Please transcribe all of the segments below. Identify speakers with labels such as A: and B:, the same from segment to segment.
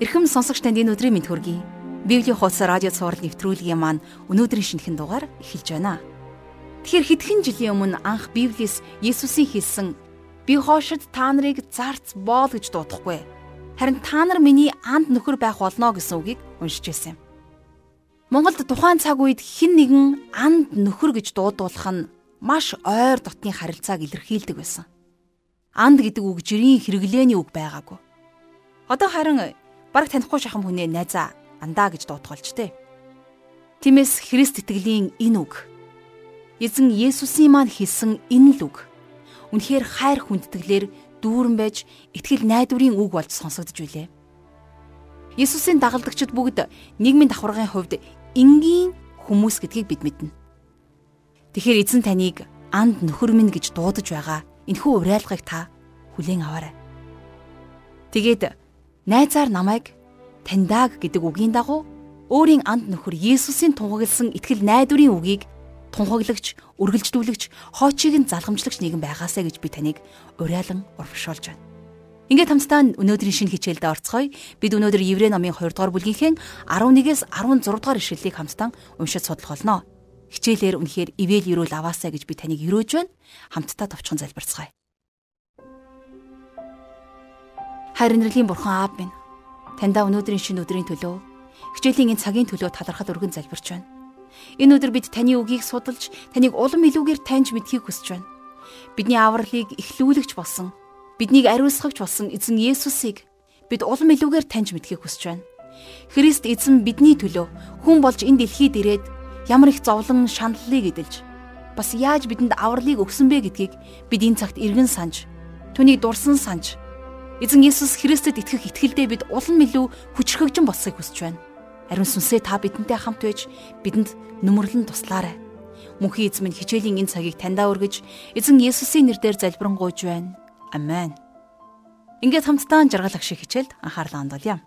A: Эрхэм сонсогч танд энэ өдрийн мэд хүргэе. Библийн хуудас радио цаураар нэвтрүүлгийн маань өнөөдрийн шинэхэн дугаар эхэлж байна. Тэгэхээр хэдхэн жилийн өмнө анх Библиэс Есүсийн хэлсэн "Би хоошид та нарыг зарц боол" гэж дуудахгүй. Харин та нар миний анд нөхөр байх болно гэсэн үгийг уншиж байсан юм. Монголд тухайн цаг үед хэн нэгэн анд нөхөр гэж дуудуулах нь маш ойр дотны харилцааг илэрхийлдэг байсан. Анд гэдэг үг жирийн хэрэглээний үг байгаагүй. Одоо харин Бараг танихгүй шахам хүнээ найзаа андаа гэж дуудгалж тээ. Тиймээс Христ итгэлийн энэ үг эзэн Есүсийн маань хэлсэн энэ л үг үнэхээр хайр хүндэтгэлээр дүүрэн байж итгэл найдварын үг болж сонсогдож билээ. Есүсийн дагалдагчид бүгд нийгмийн давхаргын хувьд энгийн хүмүүс гэдгийг бид мэднэ. Тэгэхээр эзэн таныг анд нөхөр минь гэж дуудаж байгаа энэхүү уриалгыг та хүлээн аваарай. Тэгээд найзаар намайг таньдаг гэдэг үгийн дагуу өөрийн анд нөхөр Есүсийн тунхагласан итгэл найдварын үгийг тунхаглагч, үргэлжлүүлэгч, хоочийг нь залгамжлагч нэгэн байгаасаа гэж би таныг уриалan урагшуулж байна. Ингээд хамтдаа өнөөдрийн шинэ хичээлдээ орцгоё. Бид өнөөдөр Еврей номын 2 дугаар бүлгийнхээ 11-ээс 16 дугаар ишлэлийг хамтдаа уншиж судлах болно. Хичээлээр үнэхээр ивэл өрөөл аваасаа гэж би таныг өрөөж байна. Хамтдаа товчхон залбирцгаая. Хайр инэрлийн бурхан аав минь таньда өнөөдрийн шинэ өдрийн төлөө хичээлийн энэ цагийн төлөө талархал өргөн залбирч байна. Энэ өдөр бид таны үгийг судалж таныг улам илүүгээр таньж мэдхийг хүсэж байна. Бидний авралыг эхлүүлэгч болсон биднийг ариусгагч болсон эзэн Есүсийг бид улам илүүгээр таньж мэдхийг хүсэж байна. Христ эзэн бидний төлөө хүн болж энэ дэлхийд ирээд ямар их зовлон шаналлыг эдэлж бас яаж бидэнд авралыг өгсөн бэ гэдгийг бид энэ цагт эргэн санаж түүнийг дурсан санаж Эзэн Есүс Христэд итгэх итгэлдээ бид улам илүү хүчрхэгжин болсыг хүсэж байна. Ариун сүнсээ та бидэнтэй хамт байж бидэнд нүмерлэн туслаарай. Мөнхийн эзэн минь хичээлийн энэ цагийг таньдаа өргөж эзэн Есүсийн нэрээр залбирanгуйж байна. Амен. Ингээд хамтдаа жаргал агшиг хичээлд анхаарлаа хандуулъя.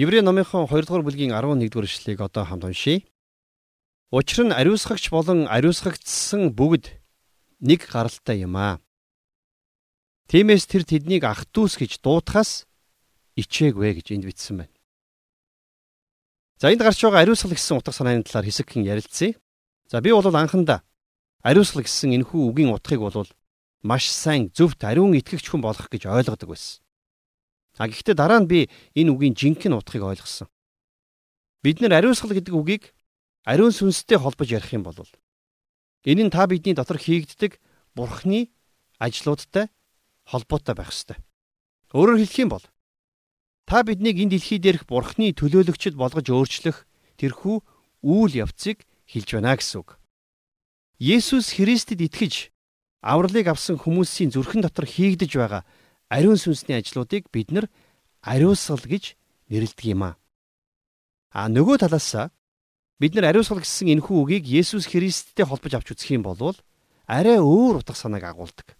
B: Еврей номынхон 2 дугаар бүлгийн 11 дугаар ишлэгийг одоо хамт уншийе. Учир нь ариусгагч болон ариусгагдсан бүгд нэг гаралтай юм аа. Тиймээс тэр тэднийг ах дүүс гэж дуудахаас ичээгвэ гэж энд бичсэн байна. За энд гарч байгаа ариусгал гэсэн утга санааны талаар хэсэгхэн ярилцъя. За би бол анхандаа ариусгал гэсэн энэхүү үгийн утгыг бол маш сайн зөвхт ариун итгэгч хүн болох гэж ойлгодог байсан. А гэхдээ дараа нь би энэ үгийн жинхэнэ утгыг ойлгосон. Бид нэр ариусгал гэдэг үгийг ариун сүнстэй холбож ярих юм бол энэ нь та бидний дотор хийгддэг бурхны ажлуудтай холбоотой байх ёстой. Өөрөөр хэлэх юм бол та биднийг энэ дэлхий дээрх бурхны төлөөлөгчд болгож өөрчлөх тэрхүү үйл явцыг хэлж байна гэсэн үг. Есүс Христэд итгэж авралыг авсан хүмүүсийн зүрхэн дотор хийгдэж байгаа ариун сүнсний ажлуудыг бид нар ариусгал гэж нэрлэдэг юм аа. А нөгөө талаасаа бид нар ариусгал гэсэн энэхүү үгийг Есүс Христтэй холбож авч үзэх юм бол арай өөр утга санааг агуулдаг.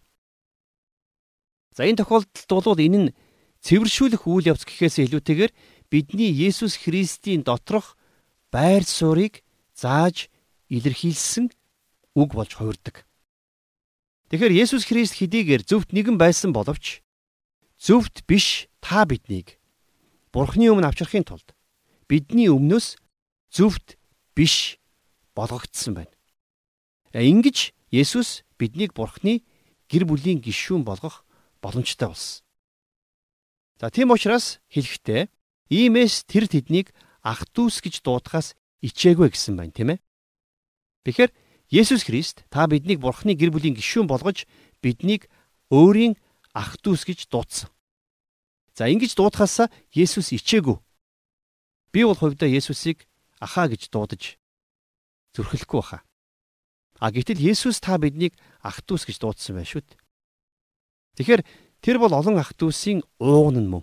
B: За энэ тохиолдолд бол энэ нь цэвэршүүлэх үйл явц гэхээс илүүтэйгээр бидний Есүс Христийн доторх байр суурийг зааж илэрхийлсэн үг болж хувирдаг. Тэгэхээр Есүс Христ хэдийгээр зөвхт нэгэн байсан боловч зөвхт биш та биднийг Бурхны өмнө авчрахын тулд бидний өмнөөс зөвхт биш болгогдсон байна. Ингэж Есүс биднийг Бурхны гэр бүлийн гишүүн болгох боломжтой болсон. За тийм учраас хэлэхдээ иймээс тэр тэднийг ах дүүс гэж дуудахаас ичээгүй гэсэн байна тийм ээ. Тэгэхээр Есүс Христ та биднийг Бурхны гэр бүлийн гишүүн болгож биднийг өөрийн ах дүүс гэж дуудсан. За ингэж дуудахаасаа Есүс ичээгүй. Би бол хувьдаа Есүсийг ахаа гэж дуудаж зүрхлэхгүй баха. А гэтэл Есүс та биднийг ах дүүс гэж дуудсан байх шүү дээ. Тэгэхээр тэр бол олон ах дүүсийн ууган нь мөн.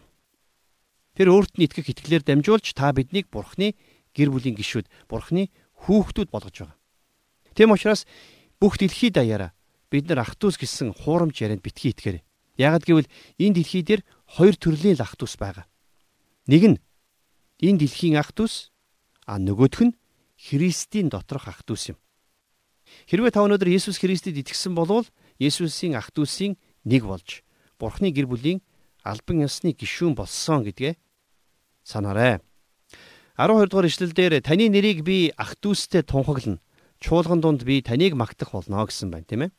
B: Тэр өөрт нь итгэх итгэлээр дамжуулж та биднийг Бурхны гэр бүлийн гишүүд, Бурхны хүүхдүүд болгож байгаа. Тэм учраас бүх дэлхий даяараа бид нар ах дүүс гэсэн хуурамч ярианд битгий итгээрэй. Ягд гэвэл энэ дэлхий дээр хоёр төрлийн ах дүүс байгаа. Нэг нь энэ дэлхийн ах дүүс, а нөгөөх нь Христийн доторх ах дүүс юм. Хэрвээ та өнөөдөр Есүс Христэд итгэсэн бол Есүсийн ах дүүсийн нэг болж Бурхны гэр бүлийн албан ёсны гишүүн болсон гэдгээ санаарай. 12 дугаар ишлэлдэр таны нэрийг би ах дүүстэй тунхаглана. Чуулган дунд би таныг магтах болно гэсэн байна, тийм ээ.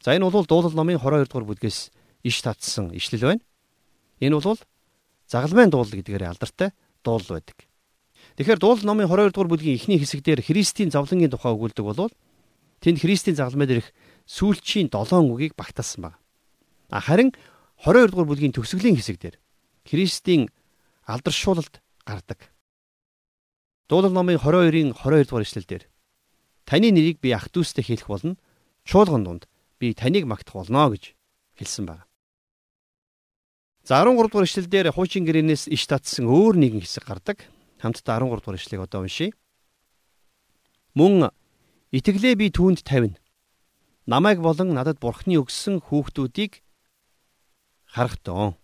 B: За энэ бол дуулал номын 22 дугаар бүлгээс иш татсан ишлэл байна. Энэ бол загалмайн дуулал гэдгээр алдартай дуулал байдаг. Тэгэхээр дуулал номын 22 дугаар бүлгийн эхний хэсэгдэр Христийн зовлонгийн тухай өгүүлдэг болвол тэнд Христийн загалмай дээрх сүүлчийн 7 үгийг багтаасан байна. Харин 22 дугаар бүлгийн төгсгөлийн хэсэгдэр Христийн алдаршуулалт гардаг. Дуулал номын 22-ын 22 дугаар ишлэлдэр таны нэрийг би ах дүүстэй хэлэх болно. Чуулган дунд би таныг магтах болно гэж хэлсэн байна. За 13 дугаар ишлэлдэр хуучин гэрээнээс иш татсан өөр нэгэн хэсэг гардаг. Хамтдаа 13 дугаар ишлэгийг одоо уншийе. Мөн итгэлээ би түүнд тавина. Намайг болон надад бурхны өгсөн хүүхдүүдийг харахтон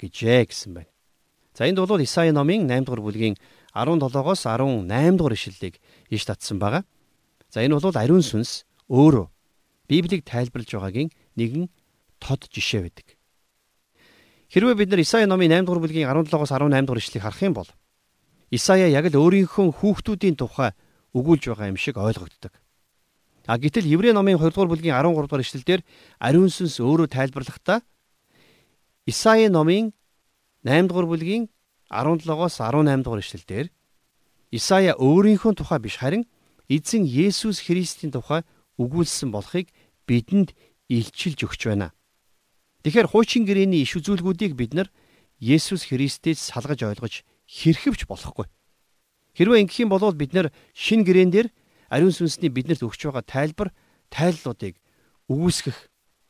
B: гэжээ гэсэн байна. За энд бол Исаи номын 8 дугаар бүлгийн 17-оос 18 дугаар ишлэлийг иш татсан байгаа. За энэ бол ариун сүнс өөрөө Библийг тайлбарлаж байгаагийн нэгэн тод жишээ байдаг. Хэрвээ бид нар Исаи номын 8 дугаар бүлгийн 17-оос 18 дугаар ишлэгийг харах юм бол Исая яг л өөрийнхөө хүүхдүүдийн тухай өгүүлж байгаа юм шиг ойлгогддог. А гэтэл Еврей номын 2 дугаар бүлгийн 13 дугаар ишлэлдэр ариун сүнс өөрөө тайлбарлахдаа Исаи номын 8 дугаар бүлгийн 17-оос 18 дугаар ишлэлдэр Исая өөрийнхөө тухай биш харин эзэн Есүс Христийн тухай өгүүлсэн болохыг бидэнд илчилж өгч байна. Тэгэхээр хуучин гэрээний иш үзүүлгүүдийг бид нар Есүс Христээс салгаж ойлгож хэрхэвч болохгүй. Хэрвээ ингэх юм бол бид нар шин гэрээн дээр ариун сүнсний биднэрт өгч байгаа тайлбар, тайллуудыг өгөөсгөх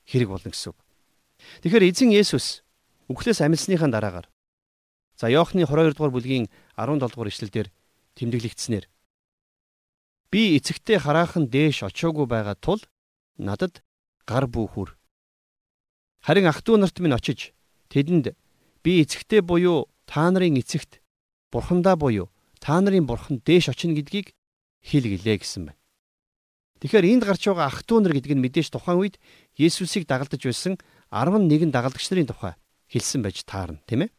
B: хэрэг болно гэсэн үг. Тэгэхээр эзэн Есүс үхлээс амьсныхаа дараагаар за Иохны 22 дугаар бүлгийн 17 дугаар ишлэлдэр тэмдэглэгдснээр би эцэгтэй хараахан дээш очоогүй байгаа тул надад гар бүхүр. Харин ах トゥ нарт минь очиж тэдэнд би эцэгтэй буюу та нарын эцэгт бурхандаа буюу та нарын бурхан дээш очино гэдгийг хэлгэлээ гэсэн байна. Тэгэхээр энд гарч байгаа ах トゥ нар гэдэг нь мэдээж тухайн үед Есүсийг дагалдаж байсан 11 дагалдагч нарын тухай хэлсэн байж таарна, тийм ээ?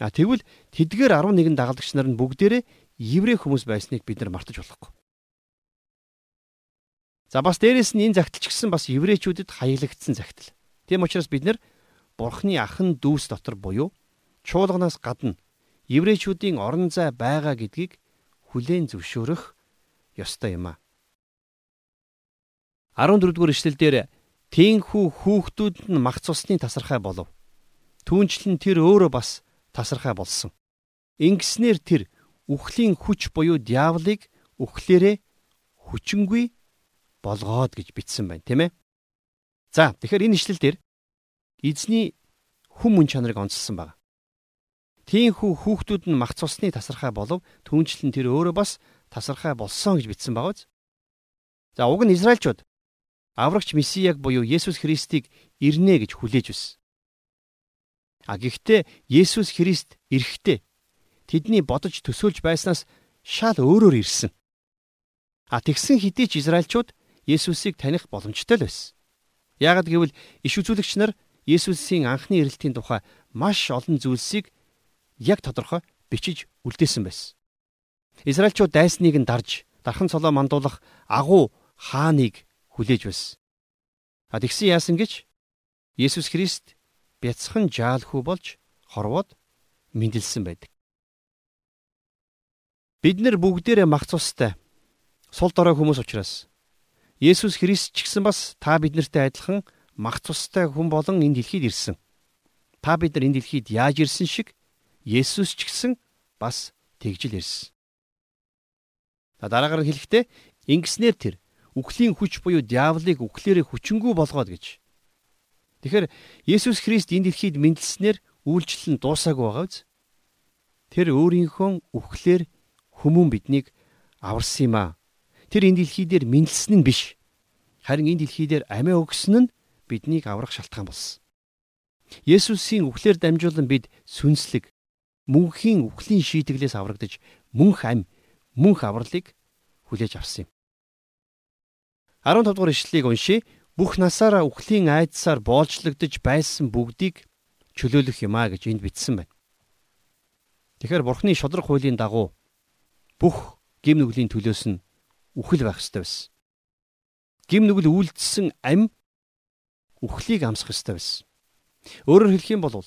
B: А тэгвэл тэдгээр 11 дагалдагч нар нь бүгдээрээ еврей хүмүүс байсныг бид нар мартаж болохгүй. За бас дээрэс нь энэ загтал ч гэсэн бас еврейчүүдэд хаяглагдсан загтал. Тийм учраас бид нар Бурхны ахын дүүс дотор буюу чуулганаас гадна еврейчүүдийн орон зай байгаа гэдгийг хүлээн зөвшөөрөх ёстой юм а. 14 дугаар ишлэлдэр тийхүү хүүхдүүд нь мах цусны тасархай болов. Түүнчлэн тэр өөрөө бас тасархай болсон. Ингэснээр тэр үхлийн хүч буюу диаволыг үхлээрээ хүчингүй болгоод гэж бичсэн байна, тийм ээ. За, тэгэхээр энэ ишлэл дээр эзний хүм мөн чанарыг онцлсан байна. Тийхүү хүүхдүүд нь мах цусны тасархай болов түнчлэн тэр өөрөө бас тасархай болсон гэж бичсэн байгаа биз. За уг нь Израильчууд аврагч Месияг буюу Есүс Христийг ирнэ гэж хүлээж байсан. А гэхдээ Есүс Христ ирэхдээ тэдний бодож төсөөлж байснаас шал өөрөөр ирсэн. А тэгсэн хэдий ч Израильчууд Есүсийг таних боломжтой л байсан. Яагад гэвэл иш үзүүлэгч нар Есүсийн анхны ирэлтийн тухай маш олон зүйлсийг яг тодорхой бичиж үлдээсэн байсан. Израильчууд дайсныг нь дарж дархан цолоо мандуулах агуу хааныг хүлээж байсан. А тэгсэн яасан гэж Есүс Христ бяцхан жаалхүү болж хорвоод мэндэлсэн байдаг. Бид нар бүгдээрээ мах цустай сул дорой хүмүүс учраас Есүс Христ ч гэсэн бас та биднэртэй адилхан мах цустай хүн болон энэ дэлхийд ирсэн. Та бид нар энэ дэлхийд яаж ирсэн шиг Есүс ч гэсэн бас тэгжил ирсэн. Та дараагаар нь хэлэхдээ ингэснээр тэр үхлийн хүч буюу диаволыг үхлээрээ хүчингү болгоод гэж. Тэгэхээр Есүс Христ энэ дэлхийд мэндэлснээр үйлчлэл нь дуусаагүй байгаа биз? Тэр өөрийнхөө үхлээр хүмүүн биднийг аварсан юм аа. Тэр энэ дэлхий дээр мэндэлсэн нь биш. Харин энэ дэлхий дээр амиа өгсөн нь биднийг аврах шалтгаан болсон. Есүсийн үхлээр дамжуулан бид сүнслэг мөнхийн үхлийн шийтгэлээс аврагдаж мөнх ам мөнх авралыг хүлээж авсан юм. 15 дугаар ишлэлийг уншийе. Бүх насаараа үхлийн айдсаар боолжлогдож байсан бүгдийг чөлөөлөх юмаа гэж энд бичсэн байна. Тэгэхээр Бурхны шодрог хуулийн дагуу бүх гим нүглийн төлөөс нь үхэл байх ёстой байсан. Гим нүгэл үйлдэлсэн ам үхлийг амсах ёстой байсан. Өөрөөр хэлэх юм бол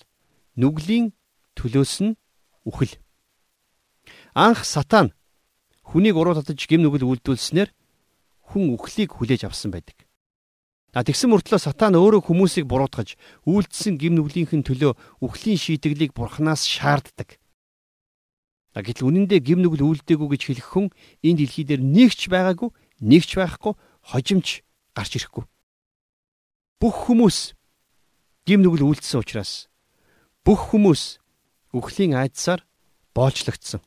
B: нүглийн төлөөс нь үхэл. Анх сатан хүнийг уруу татаж гим нүгэл үйлдүүлснээр хүн үхлийг хүлээж авсан байдаг. Тэгсэн мөртлөө сатан өөрөө хүмүүсийг буруутгаж үйлдэлсэн гим нүглийнхэн төлөө үхлийн шийтгэлийг бурхнаас шаарддаг. Гэтэл үнэндээ гим нүгэл үйлдээгүй гэж хэлэх хүн энэ дэлхий дээр нэгч байгаагүй, нэгч байхгүй, хожимч гарч ирэхгүй. Бүх хүмүүс гим нүгэл үйлдсэн учраас бүх хүмүүс үхлийн айдсаар боолчлогдсон.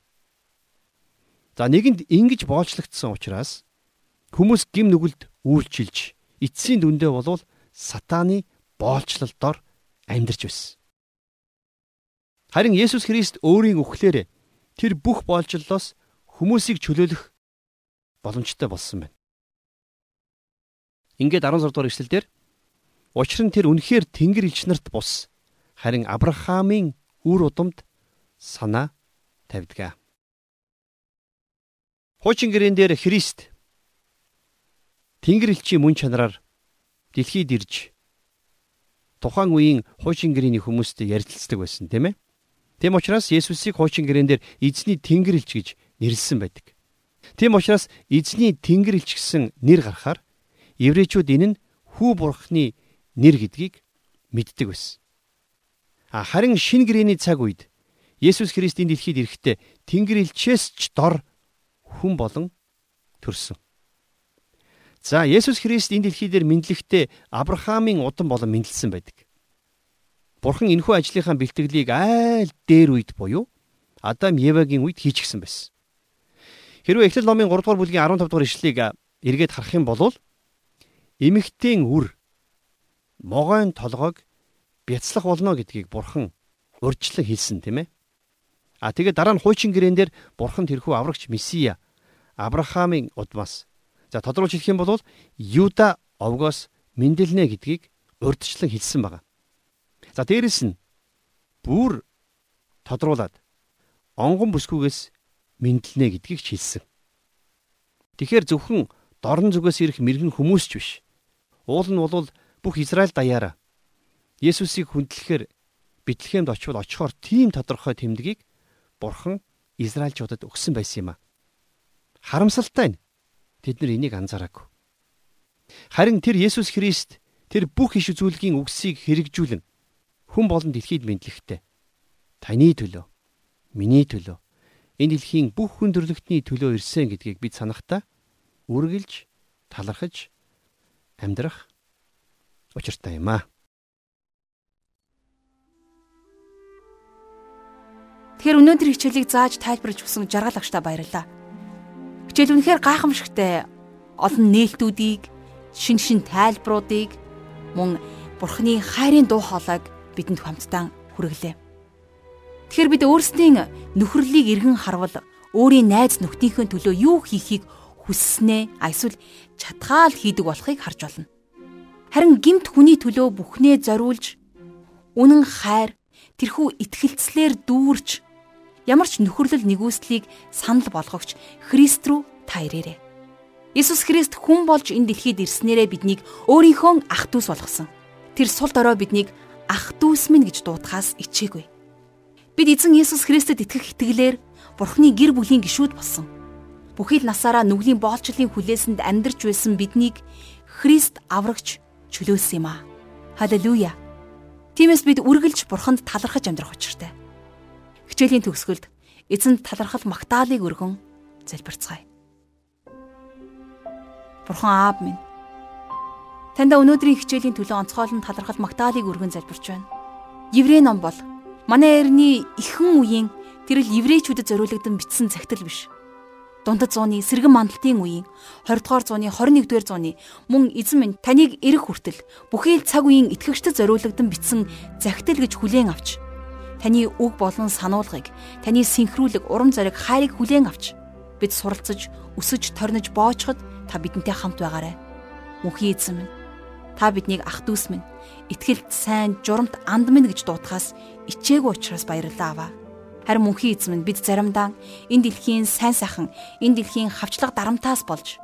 B: За нэгэнд ингэж боолчлогдсон учраас хүмүүс гим нүгэлд үйлчилж эцсийн дүндээ болвол сатааны боолчлолдоор амьдарч байсан. Харин Есүс Христ өөрийн үхлээр тэр бүх боолчлолоос хүмүүсийг чөлөөлөх боломжтой болсон байна. Ингээд 16 дугаар эшлэлдэр учир нь тэр үнэхээр Тэнгэр элч нарт бус харин Авраамийн үр удамд санаа тавьдгаа. Хуучин гэрэн дээр Христ Тэнгэр элчийн мөн чанараар дэлхийд ирж тухайн үеийн хуучин гэрээний хүмүүстэй ярилцдаг байсан тийм ээ. Тэм учраас Есүсийг хуучин гэрээн дээр эзний Тэнгэр элч гэж нэрлсэн байдаг. Тэм учраас эзний Тэнгэр элч гэсэн нэр гарахаар еврейчүүд энэ нь хүү бурхны нэр гэдгийг мэддэг байсан. А харин шин гэрээний цаг үед Есүс Христийн дэлхийд ирэхдээ Тэнгэр элчээс ч дор хүн болон төрсөн. За Есүс Христ энэ дэлхий дээр мэдлэгтээ Авраамийн удам болон мэдлсэн байдаг. Бурхан энэхүү ажлынхаа бэлтгэлийг айл дээр үед буюу Адам Евагийн үед хийчихсэн байсан. Хэрвээ Эхлэл номын 3 дугаар бүлгийн 15 дугаар ишлэлийг эргээд харах юм бол эмэгтэй үр могойн толгойг бяцлах болно гэдгийг Бурхан урьдчилан хэлсэн тийм ээ. А тэгээд дараа нь хуучин гэрээн дээр Бурхан тэрхүү аврагч Месиа Авраамийн удмаас За тодруулж хэлэх юм бол Юда овгоос мэндэлнэ гэдгийг урдчлан хэлсэн байна. За дээрэс нь бүр тодруулаад онгон бүсгүйгээс мэндэлнэ гэдгийг ч хэлсэн. Тэгэхээр зөвхөн дорн зүгээс ирэх мэрэгэн хүмүүс ч биш. Уул нь бол бүх Израиль даяараа Есүсийг хүндлэхээр Бэтлехемд очивол очихоор тийм тодорхой тэмдгийг Бурхан Израильчуудад өгсөн байсан юм а. Харамсалтай нь Тэд нар энийг анзаараагүй. Харин тэр Есүс Христ тэр бүх иш үзүүлгийн үгсийг хэрэгжүүлэн хүн болон дэлхийд мэдлэхтэй. Таны төлөө, миний төлөө, энэ дэлхийн бүх хүн төрлөختний төлөө ирсэн гэдгийг бид санахдаа үргэлж талархаж амьдрах учиртай юм аа.
A: Тэгэхээр өнөөдөр хичээлийг зааж тайлбарж өгсөн жаргал агштаа баярлалаа. Хичээл үнэхээр гайхамшигтай олон нээлтүүдийг, шин шин тайлбаруудыг мөн Бурхны хайрын дуу хоолойг бидэнд хамтдаа хүргэлээ. Тэгэхээр бид өөрсдийн нөхөрлөлийг эргэн харвал өөрийн найз нөхдийнхөө төлөө юу хийхийг хүсснээ эсвэл чадхаал хийдэг болохыг харж болно. Харин гимт хүний төлөө бүхнээ зориулж үнэн хайр тэрхүү итгэлцлэр дүүрч ямар ч нөхөрлөл нэгүслийг санал болгогч Христ рүү та ирээрэй. Иесус Христ хүн болж энэ дэлхийд ирснээрээ биднийг өөрийнхөө ах дүүс болгосон. Тэр сул дорой биднийг ах дүүс минь гэж дуудахаас ичээгүй. Бид эзэн Иесус Христэд итгэх итгэлээр Бурхны гэр бүлийн гишүүд болсон. Бүхий л насаараа нүглийн боолчлын хүлээсэнд амьдарч байсан биднийг Христ аврагч чөлөөсөн юм аа. Халелуя. Тиймээс бид үргэлж Бурханд талархаж амьдрах учиртай. Хичээлийн төгсгөлд эзэнд талархал магтаалыг өргөн залбирцгаая. Бурхан аав минь Таньда өнөөдрийн хичээлийн төлөө онцгойлон талархал магтаалыг өргөн залбирч байна. Еврей ном бол манай эртний ихэнх үеийн тэрл еврейчүүдэд зориулагдсан бичсэн цагтл биш. Дундад зууны сэргэн мандалтын үеийн 20 дугаар зууны 21 дугаар зууны мөн эзэн минь таныг эрэх хүртэл бүхий л цаг үеийн итгэгчдэд зориулагдсан бичсэн захидал гэж хүлээн авч таны үг болон сануулгыг, таны синхруулэг, урам зориг, хайрыг хүлээн авч бид суралцаж, өсөж, торнож боочход та бидэнтэй хамт байгаарай. Мөнхийн эзэн минь, та биднийг ах дүүс минь, итгэлт сайн, журамт анд минь гэж дуутахаас ичээгүй учраас баярлалаа аваа. Харин мөнхийн эзэм нь бид заримдаа энэ дэлхийн сайн сайхан, энэ дэлхийн хавчлага дарамтаас болж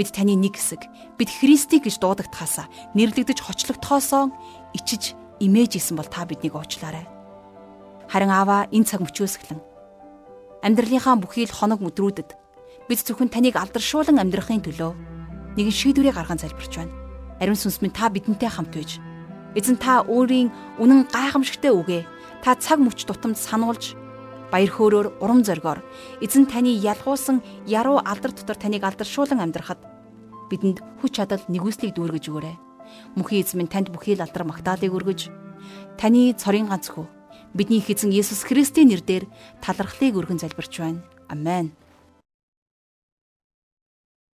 A: бид таны нэг хэсэг, бид Христийг гэж дуудагдахаасаа нэрлэгдэж хочлогдохоосоо ичиж имэж исэн бол та биднийг уучлаарай. Харин аава энэ цаг мөчөөс эхлэн амьдралынхаа бүхий л хоног өдрүүдэд бид зөвхөн таныг алдаршуулан амьдрахын төлөө нэгэн шийдвэрийг гарган залбирч байна. Ариун сүнс минь та бидэнтэй хамт байж эзэн та өөрийн үнэн гайхамшигтай үгээ та цаг мөч тутамд сануулж баяр хөөрөөр урам зоригоор эзэн таны ялгуулсан яруу алдар дотор таныг алдаршуулан амьдрахад бидэнд хүч чадал нэгүслийг дүүргэж өгөөрэй. Мөнхийн эзэн минь танд бүхий л алдар магтаалыг өргөж таны цорын ганц хүү бидний эзэн Есүс Христийн нэрээр талархлыг өргөн залбирч байна. Амен.